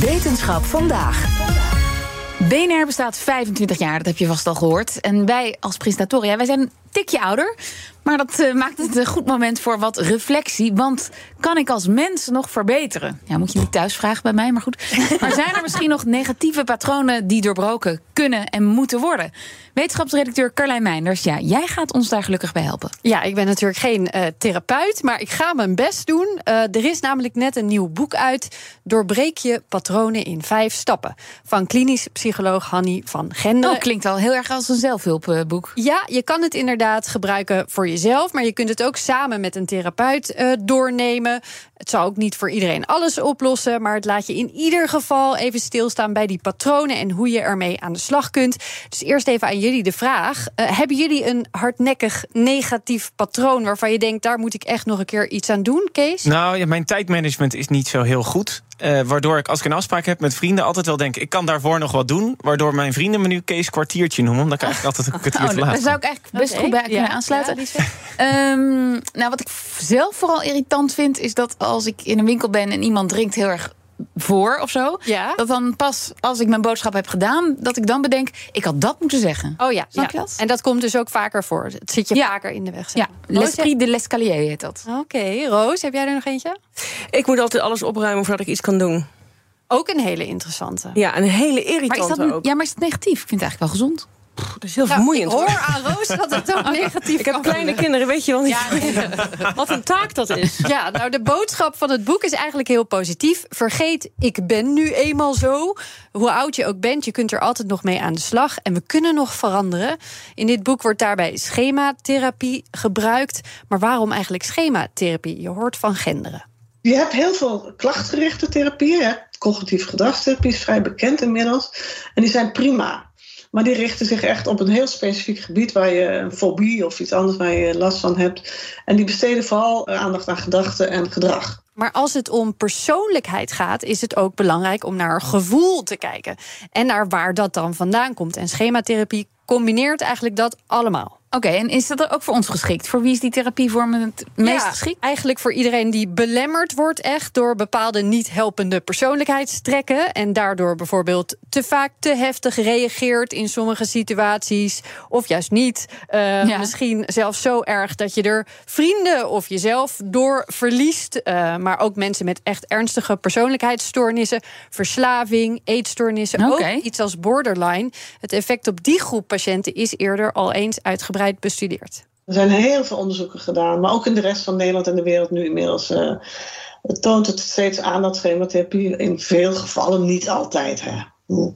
Wetenschap vandaag. BNR bestaat 25 jaar, dat heb je vast al gehoord. En wij als presentatoren, ja, wij zijn een tikje ouder. Maar dat uh, maakt het een goed moment voor wat reflectie. Want kan ik als mens nog verbeteren? Ja, moet je niet thuis vragen bij mij, maar goed. Maar zijn er misschien nog negatieve patronen die doorbroken kunnen en moeten worden? Wetenschapsredacteur Carlijn Meinders, ja, jij gaat ons daar gelukkig bij helpen. Ja, ik ben natuurlijk geen uh, therapeut, maar ik ga mijn best doen. Uh, er is namelijk net een nieuw boek uit. Doorbreek je patronen in vijf stappen. Van klinisch psycholoog Hanny van Genderen. Oh, klinkt al heel erg als een zelfhulpboek. Ja, je kan het inderdaad gebruiken voor jezelf, maar je kunt het ook samen met een therapeut uh, doornemen. Het zal ook niet voor iedereen alles oplossen, maar het laat je in ieder geval even stilstaan bij die patronen en hoe je ermee aan de slag kunt. Dus eerst even aan jullie de vraag: uh, hebben jullie een hardnekkig negatief patroon waarvan je denkt daar moet ik echt nog een keer iets aan doen, Kees? Nou, ja, mijn tijdmanagement is niet zo heel goed. Uh, waardoor ik als ik een afspraak heb met vrienden altijd wel denk... ik kan daarvoor nog wat doen. Waardoor mijn vrienden me nu Kees kwartiertje noemen. Omdat ik eigenlijk altijd een kwartier te oh, laat Daar zou ik eigenlijk best okay. goed bij kunnen aansluiten. Ja, um, nou, wat ik zelf vooral irritant vind... is dat als ik in een winkel ben en iemand drinkt heel erg voor of zo. Ja. Dat dan pas als ik mijn boodschap heb gedaan, dat ik dan bedenk, ik had dat moeten zeggen. Oh ja, Snap ja. je dat? En dat komt dus ook vaker voor. Het zit je Ja. vaker in de weg. zeg Ja, maar. L'esprit de l'escalier heet dat. Oké, Roos, heb jij er nog eentje? Ik moet altijd alles opruimen voordat ik iets kan doen. Ook een hele interessante. Ja, een hele Maar is, irritante dat, ook. ja, maar is het negatief? Ik vind het eigenlijk wel gezond. Dat is heel Nou, vermoeiend. ik hoor. aan Roos dat het ook negatief Ik heb kleine kinderen, weet je wel niet Ja, wat een taak dat is. Ja, nou de boodschap van het boek is eigenlijk heel positief. Vergeet, ik ben nu eenmaal zo. Hoe oud je ook bent, je kunt er altijd nog mee aan de slag. En we kunnen nog veranderen. In dit boek wordt daarbij schematherapie gebruikt. Maar waarom eigenlijk schematherapie? Je hoort van genderen. Je hebt heel veel klachtgerichte therapieën. Hè? Cognitieve gedragstherapie is vrij bekend inmiddels. En die zijn prima. Maar die richten zich echt op een heel specifiek gebied waar je een fobie of iets anders waar je last van hebt. En die besteden vooral eh, aandacht aan gedachten en gedrag. Maar als het om persoonlijkheid gaat, is het ook belangrijk om naar gevoel te kijken. En naar waar dat dan vandaan komt. En schematherapie combineert eigenlijk dat allemaal. Oké, en is dat ook voor ons geschikt? Voor wie is die therapievorm het meest Ja, geschikt? Eigenlijk voor iedereen die belemmerd wordt echt door bepaalde niet helpende persoonlijkheidstrekken. En daardoor bijvoorbeeld te vaak te heftig reageert in sommige situaties. Of juist niet. Eh, Ja. Misschien zelfs zo erg dat je er vrienden of jezelf door verliest. Eh, maar ook mensen met echt ernstige persoonlijkheidsstoornissen. Verslaving, eetstoornissen. Ook iets als borderline. Het effect op die groep patiënten is eerder al eens uitgebreid bestudeerd. Er zijn heel veel onderzoeken gedaan, maar ook in de rest van Nederland en de wereld nu inmiddels. eh, het toont het steeds aan dat schematherapie in veel gevallen, niet altijd, hè. Hm.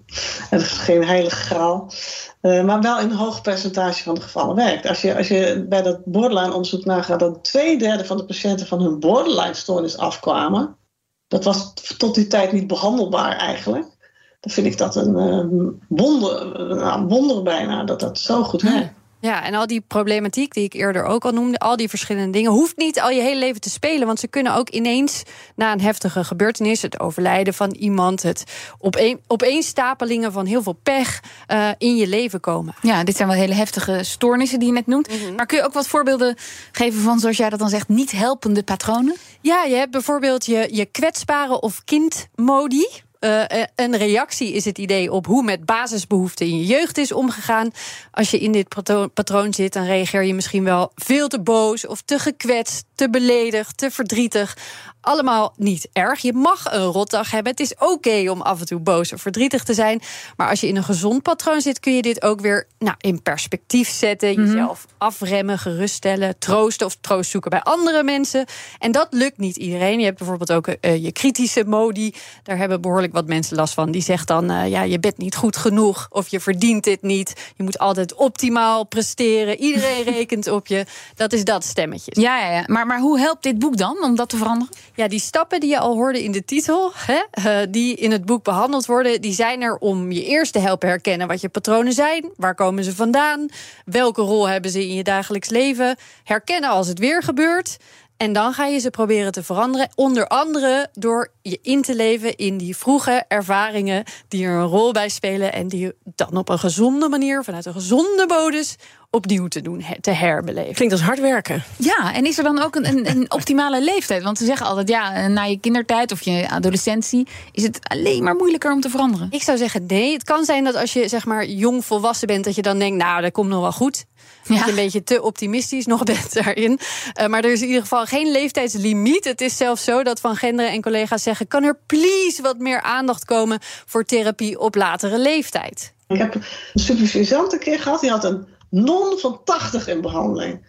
Het is geen heilige graal. eh, maar wel in een hoog percentage van de gevallen werkt. Als je, als je bij dat borderline-onderzoek nagaat dat twee derde van de patiënten van hun borderline-stoornis afkwamen, dat was tot die tijd niet behandelbaar eigenlijk. Dan vind ik dat een eh, wonder, een wonder bijna, dat dat zo goed werkt. Ja, en al die problematiek die ik eerder ook al noemde, al die verschillende dingen, hoeft niet al je hele leven te spelen. Want ze kunnen ook ineens na een heftige gebeurtenis, het overlijden van iemand, het opeen, opeenstapelingen van heel veel pech eh, in je leven komen. Ja, dit zijn wel hele heftige stoornissen die je net noemt. Maar kun je ook wat voorbeelden geven van, zoals jij dat dan zegt, niet helpende patronen? Ja, je hebt bijvoorbeeld je, je kwetsbare of kindmodi. Eh, een reactie is het idee op hoe met basisbehoeften in je jeugd is omgegaan. Als je in dit patroon, patroon zit, dan reageer je misschien wel veel te boos of te gekwetst, te beledigd, te verdrietig. Allemaal niet erg. Je mag een rotdag hebben. Het is oké om af en toe boos of verdrietig te zijn. Maar als je in een gezond patroon zit, kun je dit ook weer nou, in perspectief zetten. Jezelf afremmen, geruststellen, troosten of troost zoeken bij andere mensen. En dat lukt niet iedereen. Je hebt bijvoorbeeld ook eh, je kritische modi. Daar hebben behoorlijk wat mensen last van. Die zegt dan, eh, ja, je bent niet goed genoeg of je verdient dit niet. Je moet altijd optimaal presteren. Iedereen rekent op je. Dat is dat stemmetje. Ja, ja, ja. Maar, maar hoe helpt dit boek dan om dat te veranderen? Ja, die stappen die je al hoorde in de titel, hè, eh, die in het boek behandeld worden, die zijn er om je eerst te helpen herkennen wat je patronen zijn. Waar komen ze vandaan? Welke rol hebben ze in je dagelijks leven? Herkennen als het weer gebeurt. En dan ga je ze proberen te veranderen. Onder andere door je in te leven in die vroege ervaringen die er een rol bij spelen. En die je dan op een gezonde manier, vanuit een gezonde modus, opnieuw te doen, te herbeleven. Klinkt als hard werken. Ja, en is er dan ook een, een, een optimale leeftijd? Want ze zeggen altijd, ja, na je kindertijd of je adolescentie is het alleen maar moeilijker om te veranderen. Ik zou zeggen nee. Het kan zijn dat als je zeg maar jong volwassen bent, dat je dan denkt, nou, dat komt nog wel goed. Ja. Dat je een beetje te optimistisch nog bent daarin. Uh, maar er is in ieder geval geen leeftijdslimiet. Het is zelfs zo dat Van Genderen en collega's zeggen: kan er please wat meer aandacht komen voor therapie op latere leeftijd? Ik heb een supervisant een keer gehad, die had een non van 80 in behandeling.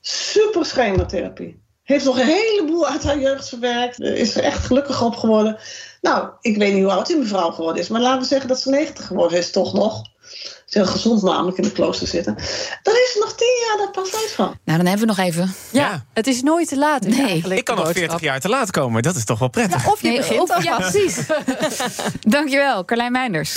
Super schematherapie. Heeft nog een heleboel uit haar jeugd verwerkt. Is er echt gelukkig op geworden. Nou, ik weet niet hoe oud die mevrouw geworden is. Maar laten we zeggen dat ze 90 geworden is, toch nog. Ze is heel gezond namelijk in de klooster zitten. Dan is er nog 10 jaar dat pas uit van. Nou, dan hebben we nog even. Ja, ja. het is nooit te laat. Nee, ik kan nog 40 jaar te laat komen. Dat is toch wel prettig. Ja, of je nee, begint. Of, ja, precies. Dankjewel, Carlijn Meinders.